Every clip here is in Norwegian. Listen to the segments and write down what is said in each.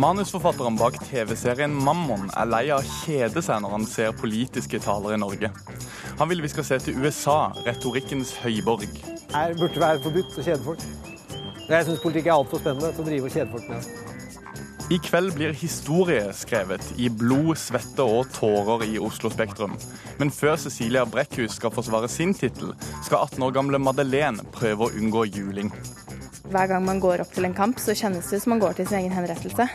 Manusforfatteren bak TV-serien Mammon er lei av å kjede seg når han ser politiske talere i Norge. Han vil vi skal se til USA, retorikkens høyborg. Her burde det være forbudt å kjede folk. Jeg syns politikk er altfor spennende til å drive og kjede folk med. I kveld blir historie skrevet i blod, svette og tårer i Oslo Spektrum. Men før Cecilia Brekkhus skal forsvare sin tittel, skal 18 år gamle Madeleine prøve å unngå juling. Hver gang man går opp til en kamp, så kjennes det som man går til sin egen henrettelse.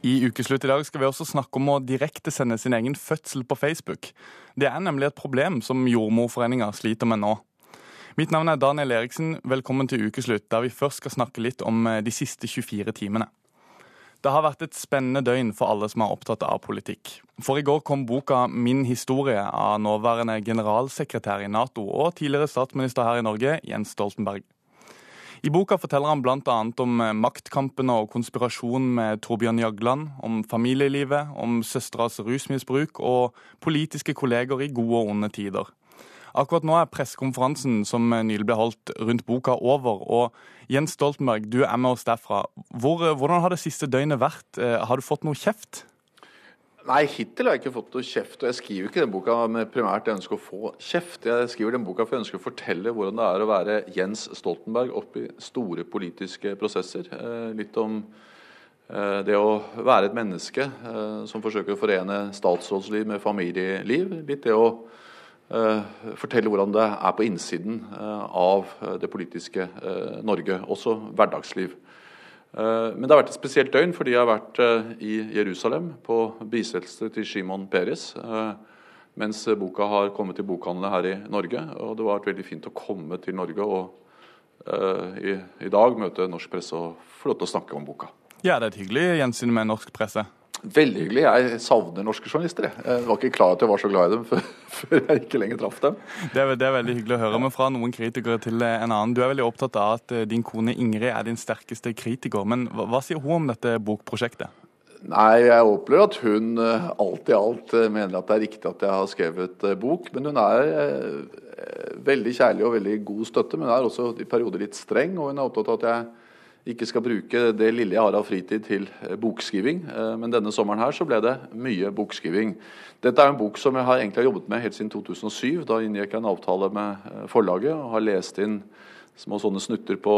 I Ukeslutt i dag skal vi også snakke om å direktesende sin egen fødsel på Facebook. Det er nemlig et problem som Jordmorforeninga sliter med nå. Mitt navn er Daniel Eriksen, velkommen til Ukeslutt, der vi først skal snakke litt om eh, de siste 24 timene. Det har vært et spennende døgn for alle som er opptatt av politikk. For i går kom boka 'Min historie' av nåværende generalsekretær i Nato og tidligere statsminister her i Norge, Jens Stoltenberg. I boka forteller han bl.a. om maktkampene og konspirasjon med Torbjørn Jagland, om familielivet, om søsteras rusmisbruk og politiske kolleger i gode og onde tider. Akkurat nå er pressekonferansen som nylig ble holdt rundt boka over. og Jens Stoltenberg, du er med oss derfra. Hvor, hvordan har det siste døgnet vært? Eh, har du fått noe kjeft? Nei, hittil har jeg ikke fått noe kjeft. Og jeg skriver ikke den boka med primært jeg ønsker å få kjeft. Jeg skriver den boka for jeg ønsker å fortelle hvordan det er å være Jens Stoltenberg oppi store politiske prosesser. Eh, litt om eh, det å være et menneske som forsøker å forene statsrådsliv med familieliv. Litt det å Eh, fortelle hvordan det er på innsiden eh, av eh, det politiske Norge, også hverdagsliv. Men det har vært et spesielt døgn fordi jeg har vært i Jerusalem på bisettelse til Shimon Peres. Mens boka har kommet til bokhandlene her i Norge. Og det har vært veldig fint å komme til Norge og i dag møte norsk presse og få lov til å snakke om boka. Ja, det er et hyggelig gjensyn med norsk presse. Veldig hyggelig. Jeg savner norske journalister. Jeg var ikke klar til jeg var så glad i dem før, før jeg ikke lenger traff dem. Det er, det er, veldig hyggelig å høre. Men fra noen kritikere til en annen. Du er veldig opptatt av at eh, din kone Ingrid er din sterkeste kritiker. Men hva, hva sier hun om dette bokprosjektet? Nei, Jeg opplever at hun eh, alt i alt eh, mener at det er riktig at jeg har skrevet bok. Men hun er veldig kjærlig og veldig god støtte. Men hun er også i perioder litt streng. Og hun er opptatt av at jeg ikke skal bruke det lille jeg har av fritid til eh, bokskriving. Eh, men denne sommeren her så ble det mye bokskriving. Dette er en bok som jeg har egentlig jobbet med helt siden 2007. Da inngikk jeg en avtale med eh, forlaget og har lest inn små sånne snutter på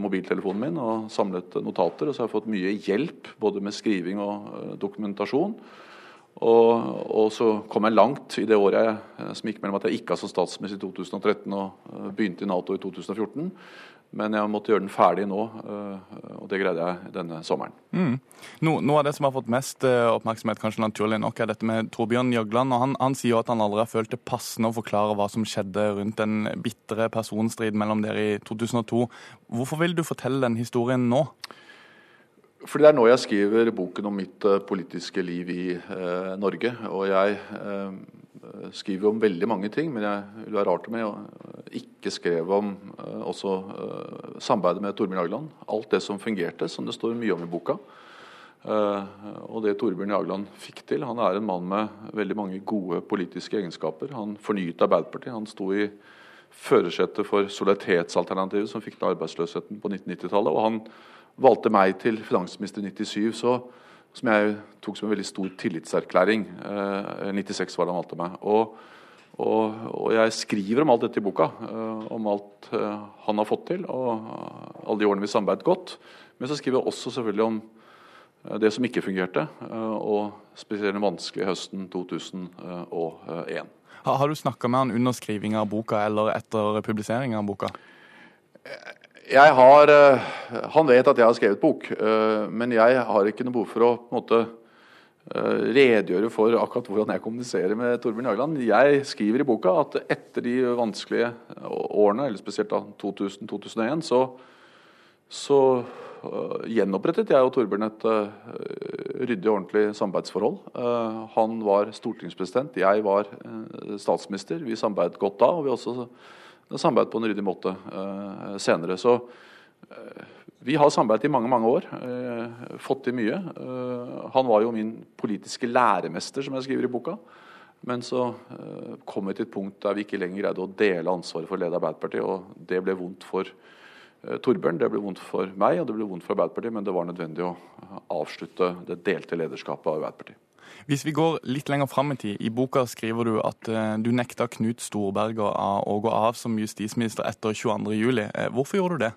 mobiltelefonen min og samlet notater. Og så har jeg fått mye hjelp både med skriving og dokumentasjon. Og, og, så kom jeg langt i det året jeg, som gikk mellom at jeg ikke har som statsminister i 2013 og begynte i Nato i 2014. Men jeg måtte gjøre den ferdig nå, eh, og det greide jeg denne sommeren. Mm. No, noe av det som har fått mest eh, oppmerksomhet, kanskje naturlig nok, er dette med Torbjørn Jøgland. og han, han, sier at han aldri har følt det passende å forklare hva som skjedde rundt den bitre personstrid mellom dere i 2002. Hvorfor vil du fortelle den historien nå? Fordi Det er nå jeg skriver boken om mitt uh, politiske liv i eh, Norge. Og jeg uh, skriver om veldig mange ting, men jeg vil være rart om jeg ikke skrev om uh, også samarbeidet med Torbjørn Jagland. Alt det som fungerte, som det står mye om i boka. Og det Torbjørn Jagland fikk til. Han er en mann med veldig mange gode politiske egenskaper. Han fornyet Arbeiderpartiet. Han sto i førersetet for solidaritetsalternativet som fikk ned arbeidsløsheten på 1990-tallet. Og han valgte meg til finansminister i 97. så som jeg tok som en veldig stor tillitserklæring. Eh, 96 var det han valgte meg. Og, og, og, jeg skriver om alt dette i boka. Eh, om alt eh, han har fått til, og alle de årene vi samarbeidet godt. Men så skriver jeg også selvfølgelig om eh, det som ikke fungerte, eh, og spesielt den vanskelige høsten 2001. Har, har du snakka med han under skrivinga av boka eller etter publiseringa av boka? Jeg har, eh, Han vet at jeg har skrevet bok, eh, men jeg har ikke noe behov for å måte eh, redegjøre for akkurat hvordan jeg kommuniserer med Torbjørn Jagland. Jeg skriver i boka at etter de vanskelige årene, eller spesielt da 2000-2001, så, så gjenopprettet jeg og Torbjørn et ryddig og ordentlig samarbeidsforhold. Han var stortingspresident, jeg var statsminister. Vi samarbeidet godt da. og vi også samarbeidet på en ryddig måte uh, senere. Så uh, vi har samarbeidet i mange mange år. Uh, fått til mye. han var jo min politiske læremester, som jeg skriver i boka. Men så kom vi til et punkt der vi ikke lenger greide å dele ansvaret for å lede Arbeiderpartiet, og det ble vondt for Torbjørn. Det ble vondt for meg og det ble vondt for Arbeiderpartiet, men det var nødvendig å avslutte det delte lederskapet av Arbeiderpartiet. Hvis vi går litt lenger fram i tid, i boka skriver du at du nekta Knut Storberget å gå av som justisminister etter 22.07. Hvorfor gjorde du det?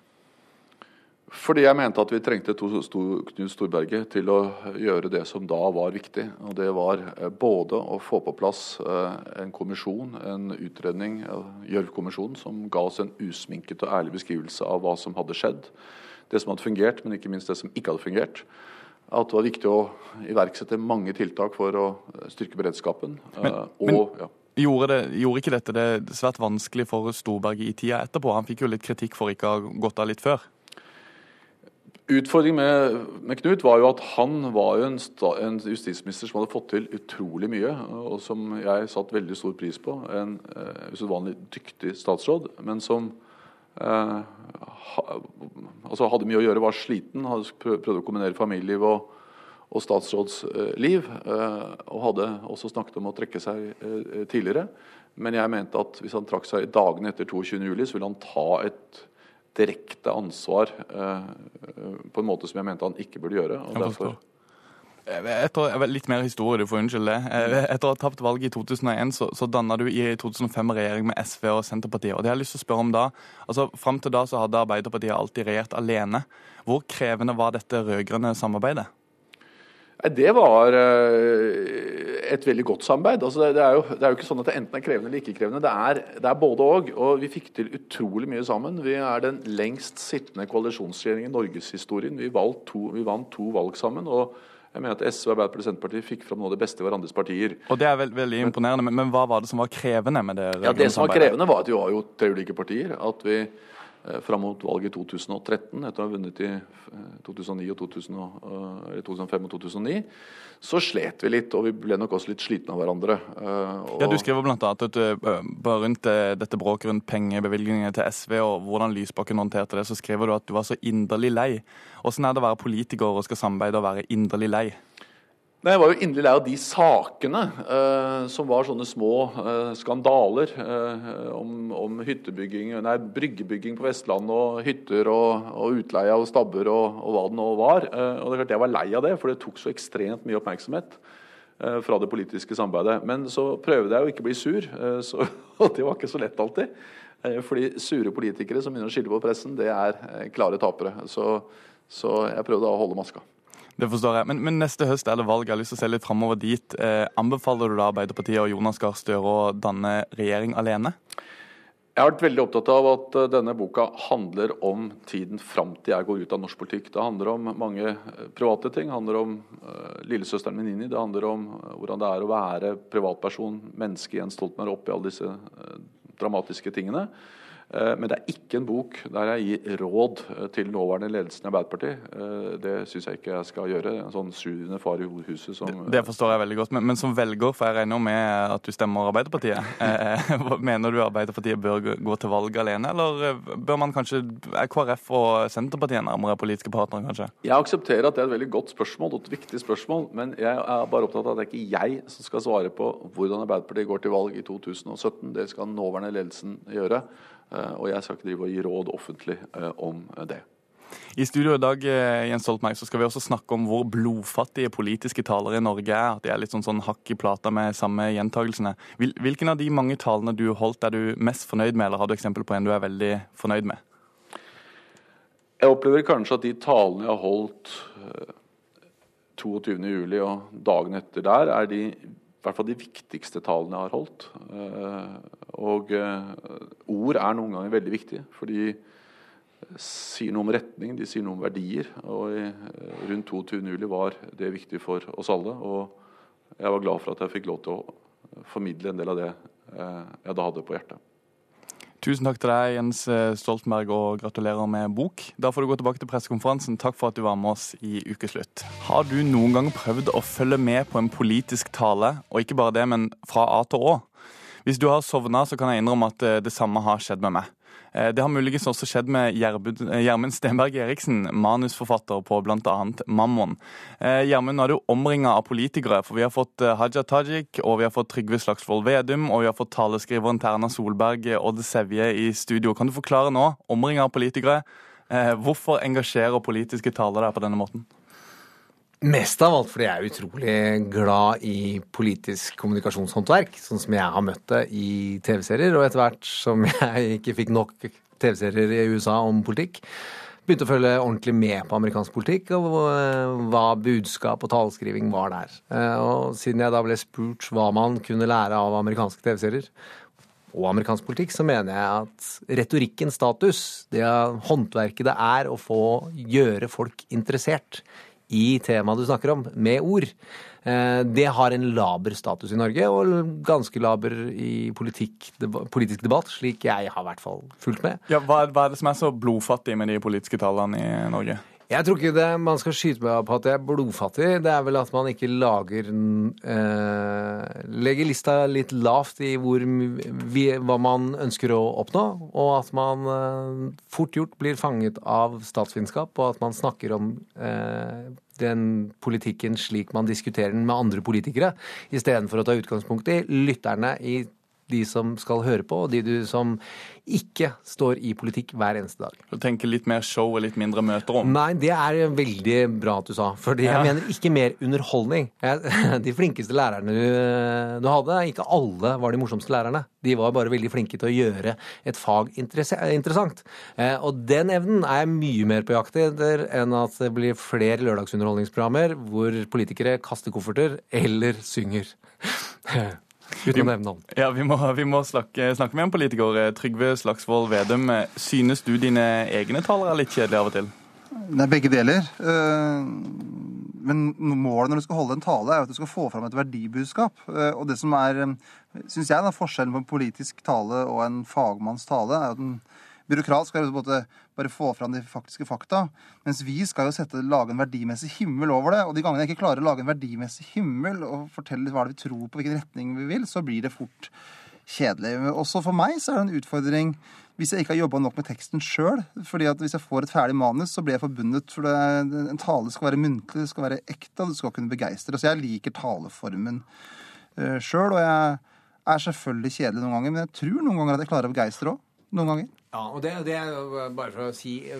Fordi jeg mente at vi trengte Knut Storberget til å gjøre det som da var viktig. Og det var eh, både å få på plass eh, en kommisjon, en utredning, Gjørv-kommisjonen, som ga oss en usminket og ærlig beskrivelse av hva som hadde skjedd. Det som hadde fungert, men ikke minst det som ikke hadde fungert. At det var viktig å iverksette mange tiltak for å styrke beredskapen. Men, og, men... Ja. Gjorde, det, gjorde, ikke dette det svært vanskelig for Storberget i tida etterpå? Han fikk jo litt kritikk for ikke å ha gått av litt før? Utfordringen med, med, Knut var jo at han var jo en, en, justisminister som hadde fått til utrolig mye, og som jeg satt veldig stor pris på. En uh, usedvanlig dyktig statsråd, men som altså hadde mye å gjøre, var sliten, hadde prøvd å kombinere familieliv og, og statsrådsliv. Uh, og hadde også snakket om å trekke seg tidligere. Men jeg mente at hvis han trakk seg dagene etter 22.07, så ville han ta et direkte ansvar eh, på en måte som jeg mente han ikke burde gjøre. og derfor... Etter, litt mer historie, du får unnskylde det. Etter å ha tapt valget i 2001, så, så danna du i 2005 regjering med SV og Senterpartiet. Og det jeg har lyst til å spørre om da, altså Fram til da så hadde Arbeiderpartiet alltid regjert alene. Hvor krevende var dette rød-grønne samarbeidet? Det var eh, et veldig godt samarbeid. Altså det, er jo, det, er jo, ikke sånn at det enten er krevende eller ikke krevende. Det er, det er både òg. Og. og vi fikk til utrolig mye sammen. Vi er den lengst sittende koalisjonsregjeringen i norgeshistorien. Vi, vi vant to valg sammen. og jeg mener at SV, Arbeiderpartiet og Senterpartiet fikk fram noe av det beste i hverandres partier. Og Det er veld, veldig imponerende, men, men, hva var det som var krevende med det? Ja, Det som var krevende, var at vi var jo tre ulike partier. At vi fram mot valget i 2013, etter å ha vunnet i 2009 eh, og 2000, eller 2005 og 2009, så slet vi litt, og vi ble nok også litt slitne av hverandre. Og... Ja, Du skriver bl.a. rundt dette bråket rundt pengebevilgningene til SV og hvordan Lysbakken håndterte det, så skriver du at du var så inderlig lei. Åssen er det å være politiker og skal samarbeide og være inderlig lei? Nei, Jeg var jo inderlig lei av de sakene eh, som var sånne små eh, skandaler eh, om, om, hyttebygging, nei, bryggebygging på Vestlandet og hytter og, og utleie av stabber og, og, hva det nå var. Eh, og det er klart Jeg var lei av det, for det tok så ekstremt mye oppmerksomhet eh, fra det politiske samarbeidet. Men så prøvde jeg å ikke bli sur, eh, så, og det var ikke så lett alltid. fordi sure politikere som begynner å skylde på pressen, det er klare tapere. Så, så jeg prøvde å holde maska. Det forstår jeg. Men, men, neste høst er det valg. Jeg har lyst til å se litt framover dit. Eh, anbefaler du da Arbeiderpartiet og Jonas Gahr Støre å danne regjering alene? Jeg har vært veldig opptatt av at eh, denne boka handler om tiden fram til jeg går ut av norsk politikk. Det handler om mange eh, private ting. Det handler om uh, lillesøsteren min Nini. Det handler om hvordan det er å være privatperson, menneske Jens Stoltenberg, oppi alle disse uh, dramatiske tingene. Eh, men det er ikke en bok der jeg gir råd eh, til nåværende ledelsen i Arbeiderpartiet. Eh, det syns jeg ikke jeg skal gjøre. En sånn sjuende far i huset som det, det, forstår jeg veldig godt. Men, men, som velger, for jeg regner med at du stemmer Arbeiderpartiet. Mener du Arbeiderpartiet bør gå til valg alene, eller bør man kanskje Er KrF og Senterpartiet nærmere politiske partnere, kanskje? Jeg aksepterer at det er et veldig godt spørsmål og et viktig spørsmål, men jeg er bare opptatt av at det er ikke jeg som skal svare på hvordan Arbeiderpartiet går til valg i 2017. Det skal nåværende ledelsen gjøre. Eh, og jeg skal ikke drive og gi råd offentlig eh, om det. I studio i dag eh, Jens Stoltenberg, så skal vi også snakke om hvor blodfattige politiske talere i Norge er. At de er litt sånn, sånn hakk i plata med samme gjentagelsene. Hvilken av de mange talene du holdt er du mest fornøyd med, eller har du eksempel på en du er veldig fornøyd med? Jeg opplever kanskje at de talene jeg har holdt 22.07. og dagen etter der, er de i hvert fall de viktigste talene jeg har holdt. Eh, og eh, ord er noen ganger veldig viktige, for de sier noe om retning, de sier noe om verdier. Og rundt 22. juli var det viktig for oss alle. Og jeg var glad for at jeg fikk lov til å formidle en del av det eh, jeg da hadde på hjertet. Tusen takk til deg, Jens Stoltenberg, og gratulerer med bok. Da får du gå tilbake til pressekonferansen. Takk for at du var med oss i Ukeslutt. Har du noen gang prøvd å følge med på en politisk tale, og ikke bare det, men fra A til Å? Hvis du har sovna, så kan jeg innrømme at eh, det samme har skjedd med meg. Eh, det har muligens også skjedd med eh, Gjermund Stenberg Eriksen, manusforfatter på bl.a. Mammon. Eh, Gjermund, nå er du omringa av politikere, for vi har fått Haja Tajik, og vi har fått Trygve Slagsvold Vedum, og vi har fått taleskriveren til Erna Solberg, Odd Sevje, i studio. Kan du forklare nå, omringa av politikere, Eh, hvorfor engasjerer politiske taler deg på denne måten? Mest av alt fordi jeg er utrolig glad i politisk kommunikasjonshåndverk, sånn som jeg har møtt det i TV-serier, og etter hvert som jeg ikke fikk nok TV-serier i USA om politikk, begynte å følge ordentlig med på amerikansk politikk, og hva budskap og taleskriving var der. Eh, og siden jeg da ble spurt hva man kunne lære av amerikanske TV-serier, og amerikansk politikk, så mener jeg at retorikkens status, det håndverket det er å få gjøre folk interessert i temaet du snakker om, med ord, eh, det har en laber status i Norge, og ganske laber i politikk, politisk debatt, slik jeg har i hvert fall fulgt med. Ja, hva, er det som er så blodfattig med de politiske tallene i Norge? Jeg tror ikke det, man skal skyte meg på at jeg er blodfattig. Det er vel at man ikke lager eh, Legger lista litt lavt i hvor, vi, hva man ønsker å oppnå, og at man eh, fort gjort blir fanget av statsvitenskap, og at man snakker om eh, den politikken slik man diskuterer den med andre politikere, istedenfor å ta utgangspunkt i lytterne i de som skal høre på, og de du som ikke står i politikk hver eneste dag. Du tenker litt mer show og litt mindre møter om? Nei, det er veldig bra at du sa. Fordi ja. jeg mener ikke mer underholdning. De flinkeste lærerne du hadde, ikke alle var de morsomste lærerne. De var bare veldig flinke til å gjøre et fag interessant. Eh, og den evnen er jeg mye mer på jakt etter enn at det blir flere lørdagsunderholdningsprogrammer hvor politikere kaster kofferter eller synger. Uten å nevne navn. Ja, Vi må, vi må snakke, snakke, med en politiker. Trygve Slagsvold Vedum, synes du dine egne taler er litt kjedelige av og til? Det er begge deler. Eh, men målet når du skal holde en tale, er at du skal få fram et verdibudskap. Eh, og det som er, eh, syns jeg, da, forskjellen på en politisk tale og en fagmanns tale, er at en byråkrat skal bare få fram de faktiske fakta. Mens vi skal jo sette, lage en verdimessig himmel over det. Og de gangene jeg ikke klarer å lage en verdimessig himmel og fortelle hva det vi tror på, hvilken retning vi vil, så blir det fort kjedelig. Også for meg så er det en utfordring hvis jeg ikke har jobba nok med teksten sjøl. at hvis jeg får et ferdig manus, så blir jeg forbundet. For det, en tale skal være muntlig, det skal være ekte, og du skal kunne begeistre. Så jeg liker taleformen uh, sjøl. Og jeg er selvfølgelig kjedelig noen ganger, men jeg tror noen ganger at jeg klarer å begeistre òg. Noen ganger. Ja, og det, det, er bare for å si eh,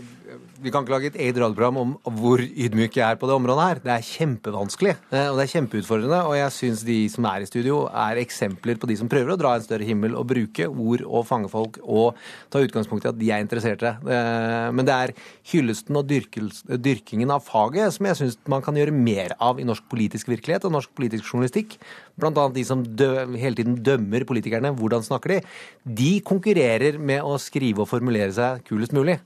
Vi kan ikke lage et eget radioprogram om hvor ydmyk jeg er på det området her. Det er kjempevanskelig, eh, og det er kjempeutfordrende. Og jeg syns de som er i studio, er eksempler på de som prøver å dra en større himmel og bruke ord og fange folk og ta utgangspunkt i at de er interesserte. Eh, men det er hyllesten og dyrkingen av faget som jeg syns man kan gjøre mer av i norsk politisk virkelighet og norsk politisk journalistikk. Blant annet de som hele tiden dømmer politikerne. Hvordan snakker de? De konkurrerer med å skrive og formulere seg kulest mulig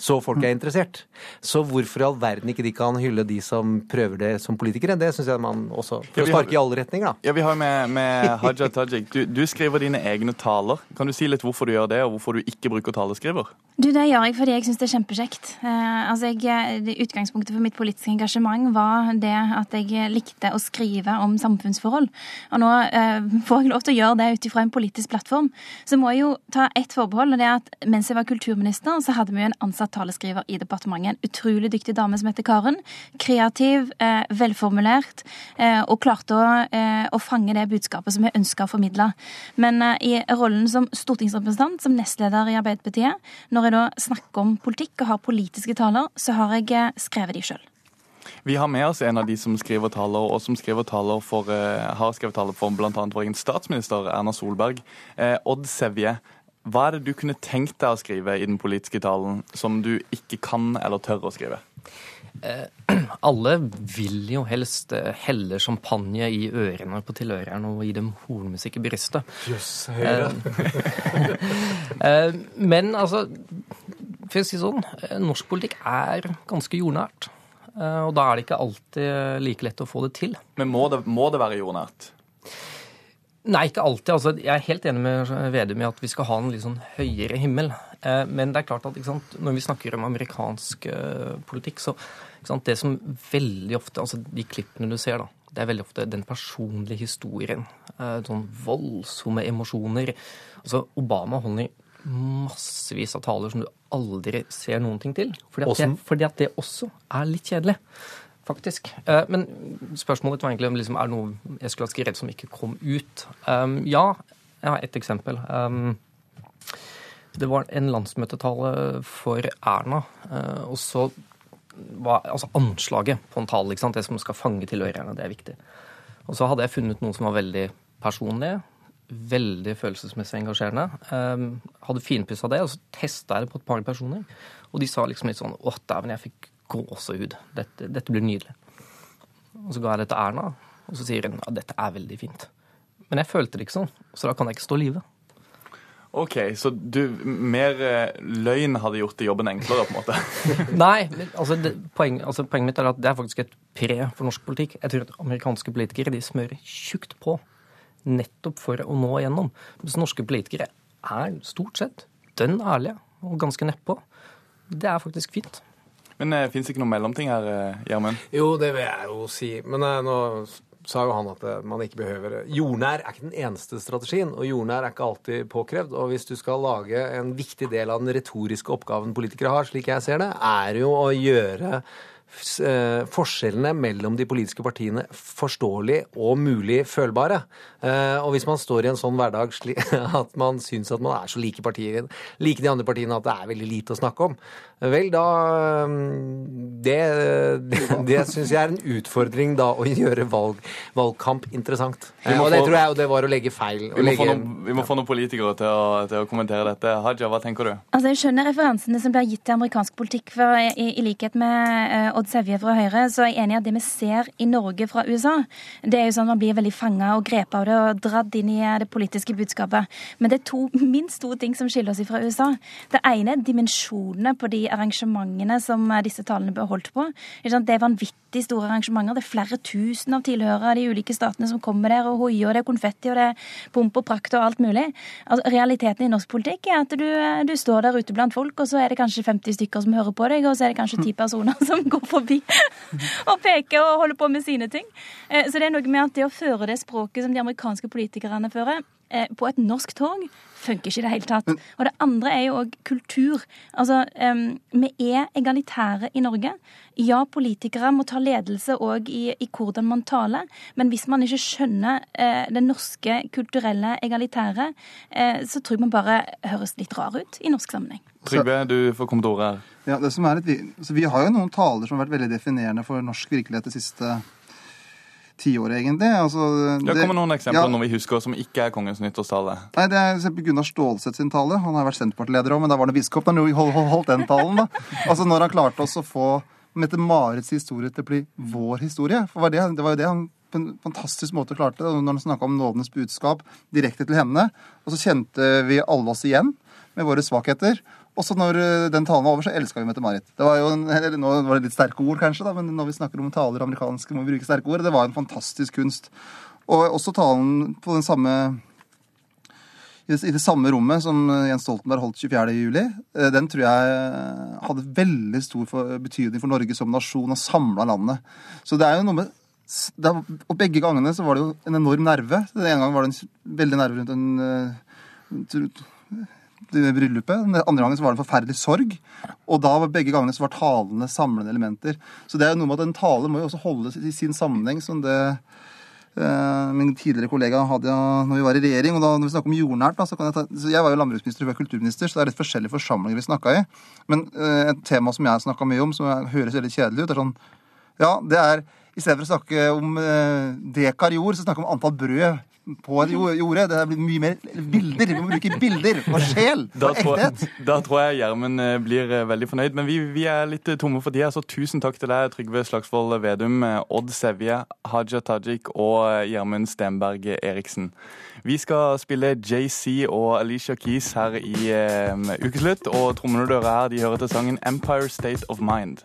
så folk er interessert. Så hvorfor i all verden ikke de kan hylle de som prøver det som politikere? Det syns jeg man også For å sparke i alle retninger, da. Ja, vi har med, med Haja Tajik. Du, du, skriver dine egne taler. Kan du si litt hvorfor du gjør det, og hvorfor du ikke bruker taleskriver? Du, Det gjør jeg fordi jeg syns det er kjempekjekt. Eh, altså jeg, utgangspunktet for mitt politiske engasjement var det at jeg likte å skrive om samfunnsforhold. Og nå eh, får jeg lov til å gjøre det ut ifra en politisk plattform. Så må jeg jo ta ett forbehold, og det er at mens jeg var kulturminister, så hadde vi jo en ansatt taleskriver i departementet. En utrolig dyktig dame som heter Karen. Kreativ, eh, velformulert, eh, og klarte å, eh, å, fange det budskapet som jeg ønska å formidle. Men eh, i rollen som stortingsrepresentant, som nestleder i Arbeiderpartiet, når jeg da snakker om politikk og har politiske taler, så har jeg eh, skrevet de sjøl. Vi har med oss en av de som skriver taler, og som skriver taler for, uh, har skrevet taler for bl.a. vår egen statsminister Erna Solberg. Odd Sevje, hva er det du kunne tenkt deg å skrive i den politiske talen som du ikke kan eller tør å skrive? Eh, alle vil jo helst eh, helle champagne i ørene på tilhørerne og gi dem hornmusikk i brystet. Yes, eh, eh, men altså, for å si sånn, eh, norsk politikk er ganske jordnært. Eh, og da er det ikke alltid like lett å få det til. Men må det, må det være jordnært? Nei, ikke alltid. Altså, jeg er helt enig med Vedum i at vi skal ha en litt sånn høyere himmel. Eh, men det er klart at sant, når vi snakker om amerikansk eh, politikk, så sant, det som veldig ofte Altså de klippene du ser, da. Det er veldig ofte den personlige historien. Eh, sånn voldsomme emosjoner. Altså, Obama holder massevis av taler som du aldri ser noen ting til. Fordi at, det, fordi at det også er litt kjedelig faktisk. Eh, men spørsmålet var egentlig om liksom, er det noe jeg skulle ha skrevet som ikke kom ut. Um, ja, jeg har ett eksempel. Um, Det var en landsmøtetale for Erna. eh, Og så var altså anslaget på en tale, ikke sant? det som skal fange tilhørerne, det er viktig. Og så hadde jeg funnet noe som var veldig personlig, veldig følelsesmessig engasjerende. Um, hadde finpussa det, og så testa jeg det på et par personer. Og de sa liksom litt sånn Å, dæven, jeg fikk gåsehud. Dette, dette blir nydelig. Og så ga jeg det til Erna, og så sier hun ja, dette er veldig fint. Men jeg følte det ikke sånn, så da kan jeg ikke stå live. OK, så du mer eh, løgn hadde gjort jobben enklere, på en måte? Nei, men altså, det, poeng, altså, poenget mitt er at det er faktisk et pre for norsk politikk. Jeg tror at amerikanske politikere de smører tjukt på nettopp for å nå igjennom. Mens norske politikere er stort sett dønn ærlige og ganske nedpå. Det er faktisk fint. Men det fins ikke noen mellomting her, eh, Gjermund? Jo, det vil jeg jo si. Men eh, nå sa jo han at eh, man ikke behøver Jordnær er ikke den eneste strategien, og jordnær er ikke alltid påkrevd. Og hvis du skal lage en viktig del av den retoriske oppgaven politikere har, slik jeg ser det, er jo å gjøre eh, forskjellene mellom de politiske partiene forståelig og mulig følbare. Eh, og hvis man står i en sånn hverdag at man syns at man er så like, partier, like de andre partiene at det er veldig lite å snakke om, vel, da eh, Det, det, det syns jeg er en utfordring da å gjøre valg, valgkamp interessant. Eh, og det få- tror jeg jo det var å legge feil. å Vi må, få legge- noen, vi må få noen politikere til å, til å kommentere dette. Haja, hva tenker du? Altså, Jeg skjønner referansene som blir gitt til amerikansk politikk. for I, i likhet med eh, Odd Sevje fra Høyre, så er jeg enig i at det vi ser i Norge fra USA, det er jo sånn at man blir veldig fanga og grepet av det og dratt inn i eh, det politiske budskapet. Men det er to, minst to ting som skiller oss fra USA. Det ene er dimensjonene på de arrangementene som eh, disse talene ble holdt på. Det er vanvittig store arrangementer. Det er flere tusen av tilhørere av de ulike statene som kommer der og hoier, og det er konfetti og det er pomp og prakt og alt mulig. Altså, realiteten i norsk politikk er at du, du står der ute blant folk, og så er det kanskje 50 stykker som hører på deg, og så er det kanskje 10 personer som går forbi og peker og holder på med sine ting. Eh, Så det er noe med at det å føre det språket som de amerikanske politikerne fører, eh, på et norsk tog, funker ikke i det hele tatt. Og det andre er jo òg kultur. Altså, um, vi er egalitære i Norge. Ja, politikere må ta ledelse òg i, i hvordan man taler, men hvis man ikke skjønner eh, det norske kulturelle egalitære, eh, så tror jeg man bare høres litt rar ut i norsk sammenheng. Trygve, du får komme til ordet her. Ja, det som er litt, vi- så vi har jo noen taler som har vært veldig definerende for norsk virkelighet det siste tiåret, egentlig. Altså, Det det- kommer noen eksempler Ja. når vi husker som ikke er kongens nyttårstale. Nei, Det er eksempel Gunnar Stålseth sin tale. Han har vært Senterpartileder òg, men da var det biskop han holdt, holdt den talen. da. Altså Når han klarte oss å få Mette-Marits historie til å bli vår historie. For var det, det var jo det han på en fantastisk måte klarte det. når han snakka om nådenes budskap direkte til henne. Og så kjente vi alle oss igjen med våre svakheter. Og så når eh, den talen var over, så elska vi Mette-Marit. Det var jo en, eller Nå var det litt sterke ord, kanskje, da, men når vi snakker om taler amerikanske, må vi bruke sterke ord. Det var en fantastisk kunst. Og også talen på den samme i det, samme rommet som eh, Jens Stoltenberg holdt 24. juli, eh, den tror jeg hadde veldig stor betydning for Norge som nasjon og samla landet. Så det er jo noe med Og begge gangene så var det jo en enorm nerve. Den ene gangen var det en veldig nerve rundt en bryllupet. Den andre gangen så var det en forferdelig sorg. Og da var begge gangene så var talene samlende elementer. Så det er jo noe med at en tale må jo også holdes i sin sammenheng, som det eh, min tidligere kollega Hadia når vi var i regjering. og da når vi snakker om jordnært, da, så kan Jeg ta, så jeg var jo landbruksminister og kulturminister, så det er litt forskjellige forsamlinger vi snakka i. Men eh, et tema som jeg snakka mye om, som høres veldig kjedelig ut, er sånn Ja, det er i stedet for å snakke om eh, dekar jord, så snakke om antall brød på et det jorde. Det blir mye mer bilder. Vi må bruke bilder og sjel og ekthet. da tror jeg Gjermund eh, blir eh, veldig fornøyd. Men vi, vi er litt eh, tomme for tida, så tusen takk til deg, Trygve Slagsvold Vedum, Odd Sevje, Haja Tajik og Gjermund Stenberg Eriksen. Vi skal spille JC og Alicia Keys her i um, Ukeslutt, og trommene du hører her, de hører til sangen Empire State of Mind.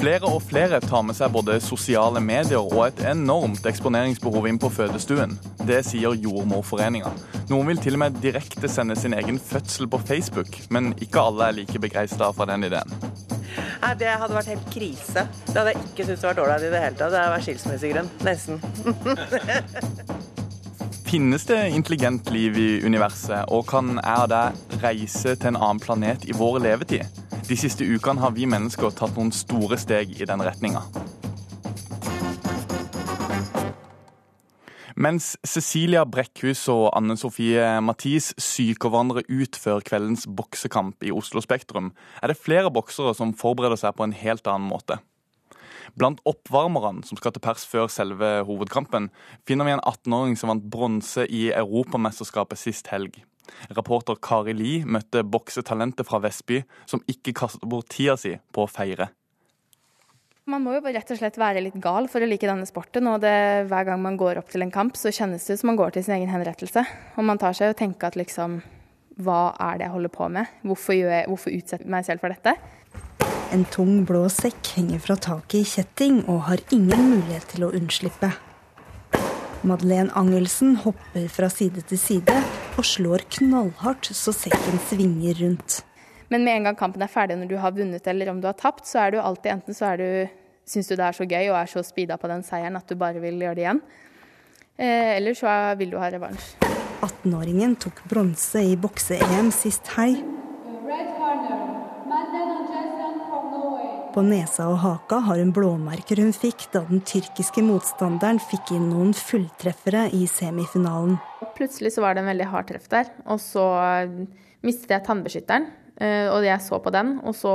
Flere og flere tar med seg både sosiale medier og et enormt eksponeringsbehov inn på fødestuen. Det sier Jordmorforeninga. Noen vil til og med direkte sende sin egen fødsel på Facebook, men ikke alle er like begeistra for den ideen. Nei, Det hadde vært helt krise. Det hadde jeg ikke syntes var ålreit i det hele tatt. Det hadde vært skilsmissegrunn. Nesten. Finnes det intelligent liv i universet, og kan jeg og deg reise til en annen planet i vår levetid? De siste ukene har vi mennesker tatt noen store steg i den retninga. Mens Cecilia Brekkhus og Anne Sofie Mathis psyker hverandre ut før kveldens boksekamp i Oslo Spektrum, er det flere boksere som forbereder seg på en helt annen måte. Blant oppvarmerne som skal til pers før selve hovedkampen, finner vi en 18-åring som vant bronse i Europamesterskapet sist helg. Rapporter Kari Li møtte boksetalentet fra Vestby, som ikke kastet bort tida si på å feire. Man må jo rett og slett være litt gal for å like denne sporten. og det, Hver gang man går opp til en kamp, så kjennes det ut som man går til sin egen henrettelse. Og man tar seg og tenker at liksom Hva er det jeg holder på med? Hvorfor, jeg, hvorfor utsetter jeg meg selv for dette? En tung blå sekk henger fra taket i kjetting og har ingen mulighet til å unnslippe. Madeleine Angelsen hopper fra side til side og slår knallhardt så sekken svinger rundt. Men med en gang kampen er ferdig, når du har vunnet eller om du har tapt, så er du alltid enten så er du, syns du det er så gøy og er så speeda på den seieren at du bare vil gjøre det igjen. Eh, eller så vil du ha revansj. 18-åringen tok bronse i bokse-EM sist helg. På nesa og haka har hun blåmerker hun fikk da den tyrkiske motstanderen fikk inn noen fulltreffere i semifinalen. Plutselig så var det en veldig hard treff der, og så mistet jeg tannbeskytteren. Eh, og jeg så på den, og så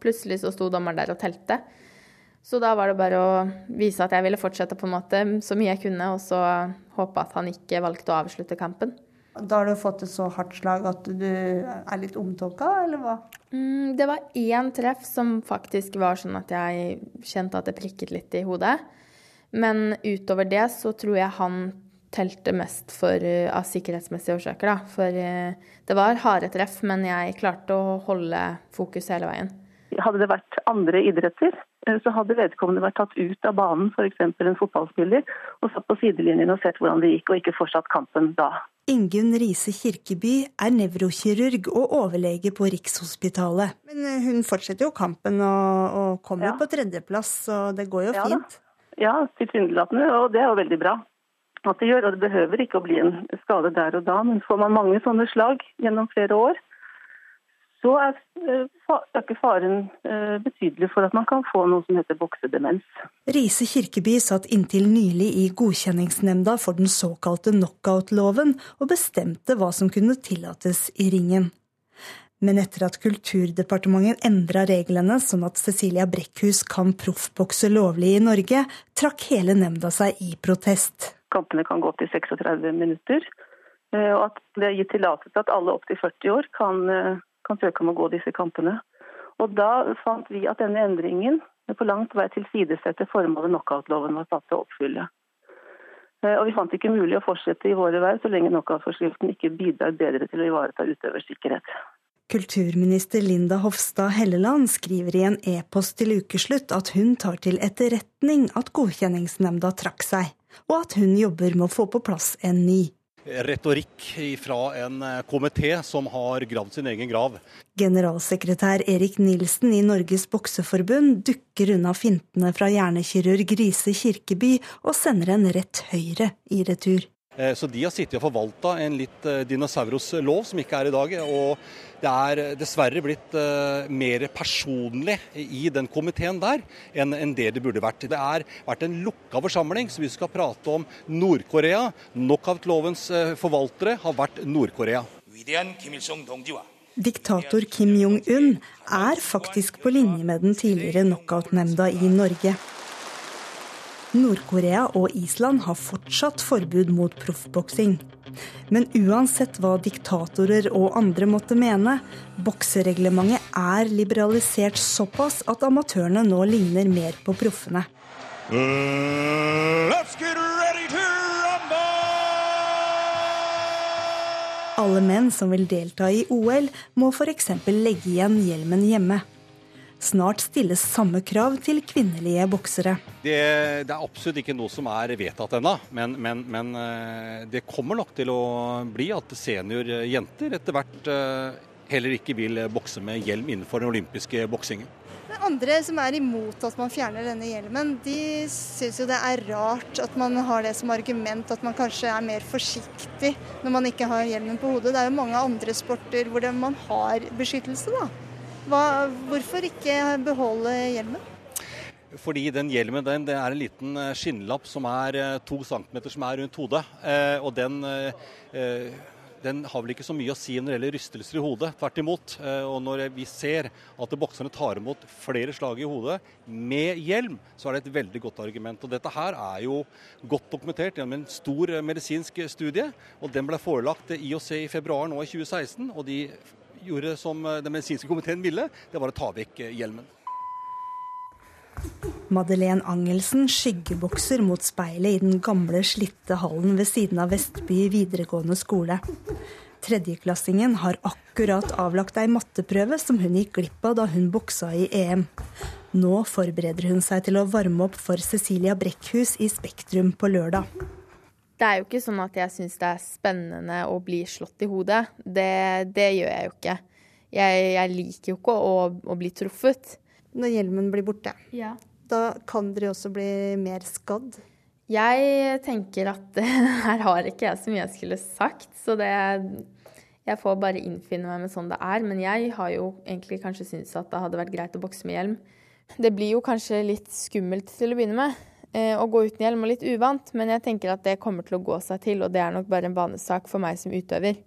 plutselig så sto dommeren der og telte. Så da var det bare å vise at jeg ville fortsette på en måte så mye jeg kunne, og så håpe at han ikke valgte å avslutte kampen. Da har du fått et så hardt slag at du er litt omtåka, eller hva? Mm, det var én treff som faktisk var sånn at jeg kjente at det prikket litt i hodet. Men utover det så tror jeg han telte mest for, eh, av sikkerhetsmessige årsaker. Da. For eh, det var harde treff, men jeg klarte å holde fokus hele veien. Hadde det vært andre idretter, eh, så hadde vedkommende vært tatt ut av banen, f.eks. en fotballspiller, og satt på sidelinjen og sett hvordan det gikk, og ikke fortsatt kampen da. Ingunn Riise Kirkeby er nevrokirurg og overlege på Rikshospitalet. Men hun fortsetter jo kampen og, og kommer ja. på tredjeplass, så det går jo ja, fint. Da. Ja, tilsynelatende, og det er jo veldig bra at det gjør. Og det behøver ikke å bli en skade der og da, men får man mange sånne slag gjennom flere år, så er ikke faren eh, betydelig for at man kan få noe som heter boksedemens. Riise Kirkeby satt inntil nylig i godkjenningsnemnda for den såkalte knockout-loven, og bestemte hva som kunne tillates i ringen. Men etter at Kulturdepartementet endra reglene sånn at Cecilia Brekkhus kan proffbokse lovlig i Norge, trakk hele nemnda seg i protest. Kampene kan gå opp til 36 minutter. Eh, og at det er gitt tillatelse til at alle opptil 40 år kan, eh, kan, søke om å gå disse kampene. Og Da fant vi at denne endringen på langt vei tilsidesetter formålet knockoutloven var satt til å oppfylle. Eh, og Vi fant det ikke mulig å fortsette i våre verv så lenge knockoutforskriften ikke bidrar bedre til å ivareta utøvers sikkerhet. Kulturminister Linda Hofstad Helleland skriver i en e-post til ukeslutt at hun tar til etterretning at godkjenningsnemnda trakk seg og at hun jobber med å få på plass en ny. Retorikk fra en eh, komité som har gravd sin egen grav. Generalsekretær Erik Nilsen i Norges bokseforbund dukker unna fintene fra hjernekirurg Grise Kirkeby og sender en rett høyre i retur. Eh, så de har sittet og forvalta en litt dinosauruslov som ikke er i dag. og det er dessverre blitt uh, mer personlig i den komiteen der enn, det det burde vært. Det har vært en lukka forsamling, så vi skal prate om Nord-Korea. Knockout-lovens forvaltere har vært Nord-Korea. Diktator Kim Jong-un er faktisk på linje med den tidligere knockout-nemnda i Norge. Nord-Korea og Island har fortsatt forbud mot proffboksing. Men uansett hva diktatorer og andre måtte mene, boksereglementet er liberalisert såpass at amatørene nå ligner mer på proffene. Alle menn som vil delta i OL, må f.eks. legge igjen hjelmen hjemme. Snart stilles samme krav til kvinnelige boksere. Det, det er absolutt ikke noe som er vedtatt ennå, men, men, men, eh, det kommer nok til å bli at seniorjenter etter hvert eh, heller ikke vil bokse med hjelm innenfor den olympiske boksingen. Andre som er imot at man fjerner denne hjelmen, de syns jo det er rart at man har det som argument at man kanskje er mer forsiktig når man ikke har hjelmen på hodet. Det er jo mange andre sporter hvor man har beskyttelse, da. Hva, hvorfor ikke beholde hjelmen? Fordi den hjelmen den, det er en liten eh, skinnlapp som er eh, to centimeter som er rundt hodet. Eh, og den, den, har vel ikke så mye å si når det gjelder rystelser i hodet. Tvert imot. Og når vi ser at bokserne tar imot flere slag i hodet med hjelm, så er det et veldig godt argument. Og dette her er jo godt dokumentert gjennom en stor medisinsk studie. Og den ble forelagt IOC i februar nå i 2016. og de gjorde som den medisinske komiteen ville, det var å ta vekk hjelmen. Madeleine Angelsen skyggebokser mot speilet i den gamle, slitte hallen ved siden av Vestby videregående skole. Tredjeklassingen har akkurat avlagt ei matteprøve som hun gikk glipp av da hun boksa i EM. Nå forbereder hun seg til å varme opp for Cecilia Brekkhus i Spektrum på lørdag. Det er jo ikke sånn at jeg syns det er spennende å bli slått i hodet. Det, det gjør jeg jo ikke. Jeg, jeg liker jo ikke å, å bli truffet. Når hjelmen blir borte, Ja. da kan dere også bli mer skadd. Jeg tenker at her har ikke jeg så mye jeg skulle sagt, så det Jeg får bare innfinne meg med sånn det er. Men jeg har jo egentlig kanskje syntes at det hadde vært greit å bokse med hjelm. Det blir jo kanskje litt skummelt til å begynne med. Eh, Å gå uten hjelm og litt uvant, men jeg tenker at det kommer til å gå seg til, og det er nok bare en vanesak for meg som utøver.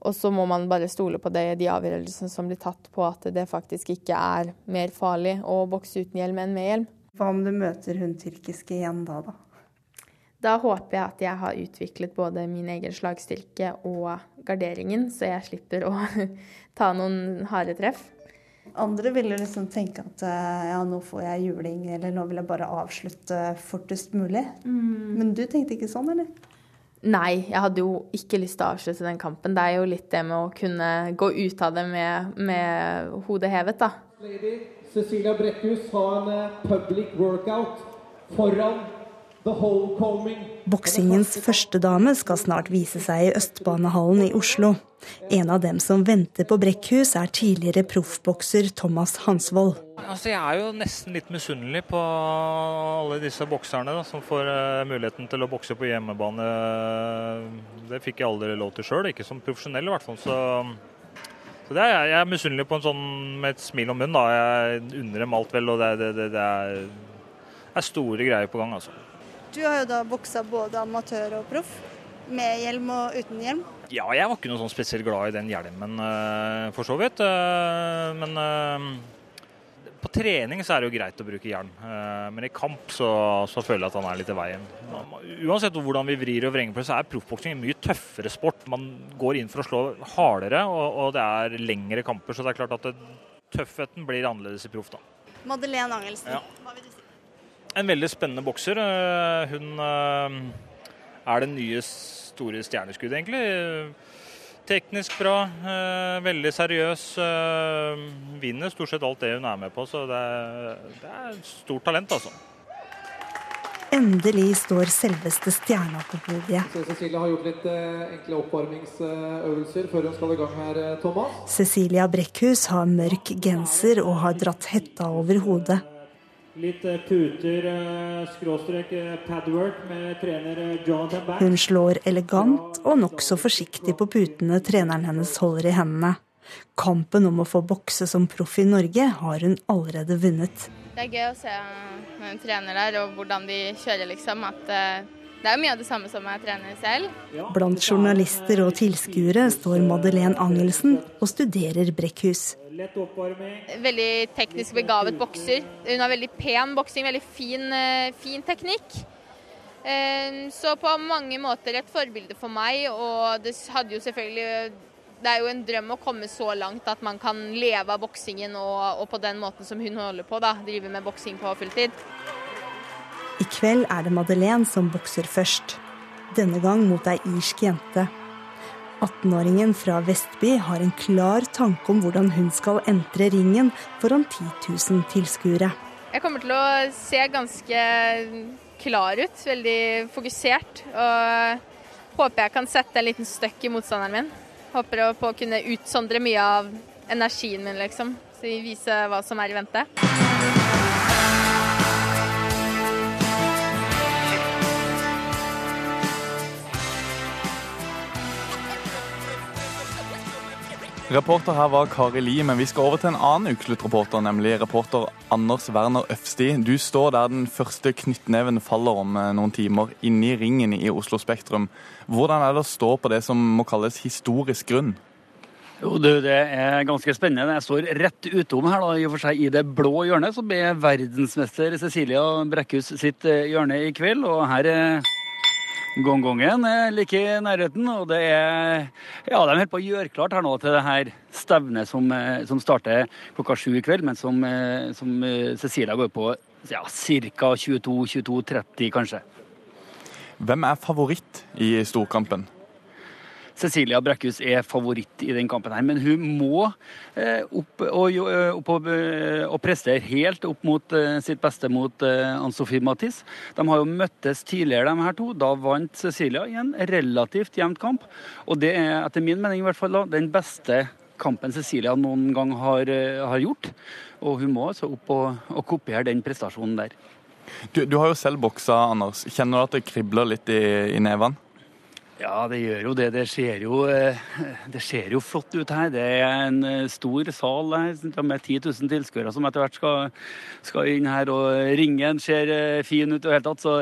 Og så må man bare stole på det, de avgjørelsene som blir tatt på at det faktisk ikke er mer farlig å bokse uten hjelm enn med hjelm. Hva om du møter hun tyrkiske igjen da, da? Da håper jeg at jeg har utviklet både min egen slagstyrke og garderingen, så jeg slipper å ta noen harde treff. Andre ville liksom tenke at eh, ja, nå får jeg juling, eller nå vil jeg bare avslutte fortest mulig. Men du tenkte ikke sånn, eller? Nei, jeg hadde jo ikke lyst til å avslutte den kampen. Det er jo litt det med å kunne gå ut av det med, med hodet hevet, da. Lady Cecilia Brekkhus har en eh, public workout foran. Boksingens førstedame skal snart vise seg i Østbanehallen i Oslo. En av dem som venter på Brekkhus, er tidligere proffbokser Thomas Hansvold. Altså, jeg er jo nesten litt misunnelig på alle disse bokserne da, som får eh, muligheten til å bokse på hjemmebane. Det fikk jeg aldri lov til sjøl, ikke som profesjonell i hvert fall. Så, så det er, jeg er misunnelig på en sånn med et smil om munnen. Da. Jeg unner dem alt vel, og det, det, det, det er, er store greier på gang. altså. Du har jo da boksa både amatør og proff. Med hjelm og uten hjelm. Ja, jeg var ikke noe sånn spesielt glad i den hjelmen, eh, for så vidt. Eh, Men eh, på trening så er det jo greit å bruke hjelm. Men i kamp så, så føler jeg at han er litt i veien. Uansett hvordan vi vrir og vrenger på det, så er proffboksing en mye tøffere sport. Man går inn for å slå hardere, og, og det er lengre kamper. Så det er klart at det, tøffheten blir annerledes i proff, da. Madeleine Angelsen, Ja. hva vil du si? En veldig spennende bokser. Eh, Hun eh, er det nye store stjerneskuddet, egentlig. Teknisk bra, eh, veldig seriøs. Vinner stort sett alt det hun er med på, så det er, det er et stort talent, altså. Endelig står selveste stjerna på podiet. Så Cecilia har gjort litt enkle oppvarmingsøvelser før hun skal i gang her, Thomas. Cecilia Brekkhus har mørk genser og har dratt hetta over hodet. Litt eh, puter, eh, skråstrek eh, padwork med trener eh, Jonathan Back. Hun slår elegant og nokså forsiktig på putene treneren hennes holder i hendene. Kampen om å få bokse som proff i Norge har hun allerede vunnet. Det er gøy å se når en trener der, og hvordan de kjører, liksom. At eh, det er jo mye av det samme som jeg trener selv. Blant journalister og tilskuere står Madeleine Angelsen og studerer Brekkhus. Veldig teknisk begavet bokser. Hun har veldig pen boksing, veldig fin, eh, fin teknikk. Eh, Så på mange måter et forbilde for meg, og det hadde jo selvfølgelig Det er jo en drøm å komme så langt at man kan leve av boksingen og, og på den måten som hun holder på, da. Drive med boksing på fulltid. I kveld er det Madeleine som bokser først. Denne gang mot ei irsk jente. 18-åringen fra Vestby har en klar tanke om hvordan hun skal entre ringen foran 10 000 tilskuere. Jeg kommer til å se ganske klar ut, veldig fokusert. Og håper jeg kan sette en liten støkk i motstanderen min. Håper på å kunne utsondre mye av energien min, liksom. Så vise hva som er i vente. Reporter her var Kari Li, men vi skal over til en annen ukesluttreporter, nemlig reporter Anders Werner Øfsti. Du står der den første knyttneven faller om eh, noen timer, inne i ringen i Oslo Spektrum. Hvordan er det å stå på det som må kalles historisk grunn? Jo, du, Det er ganske spennende. Jeg står rett utom her, da, i og for seg i det blå hjørnet, som er verdensmester Cecilia Brekkhus sitt eh, hjørne i kveld. Og her er Gongongen er like i nærheten, og det er Ja, de holder på å gjøre klart her nå til det her stevnet som, eh, som starter klokka sju i kveld, men som, eh, som eh, Cecilia går på ja, ca. 22-22.30, kanskje. Hvem er favoritt i storkampen? Cecilia Brekkhus er favoritt i den kampen, her, men hun må eh, opp, og, eh, opp og, eh, og, prestere helt opp mot sitt beste mot Ann-Sofie Mathis. De har jo møttes tidligere, de her to. Da vant Cecilia i en relativt jevnt kamp. Og det er etter min mening i hvert fall den beste kampen Cecilia noen gang har, har gjort. Og hun må altså opp og, og kopiere den prestasjonen der. Du, du, har jo selv boksa, Anders. Kjenner du at det kribler litt i, i nevene? Ja, det gjør jo det. Det ser jo, eh, det ser jo flott ut her. Det er en eh, stor sal her med 10 000 tilskuere som etter hvert skal, skal, inn her. Og ringen ser eh, fin ut i det hele tatt. Så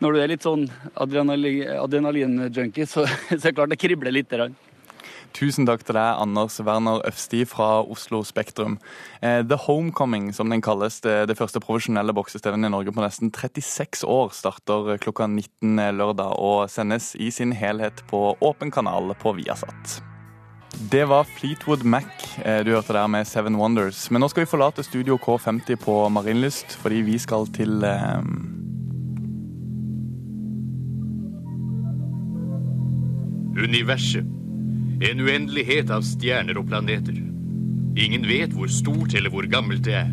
når du er litt sånn adrenalin-junkie, så, så er det klart det kribler litt. Der. Tusen takk til deg, Anders Werner Øfsti fra Oslo Spektrum. Eh, The Homecoming, som den kalles, det, første profesjonelle boksestevnet i Norge på nesten 36 år, starter klokka 19 lørdag og sendes i sin helhet på åpen kanal på Viasat. Det var Fleetwood Mac eh, du hørte der med Seven Wonders. Men nå skal vi forlate Studio K50 på Marienlyst, fordi vi skal til eh... Universet en uendelighet av stjerner og planeter. Ingen vet hvor stort eller hvor gammelt det er.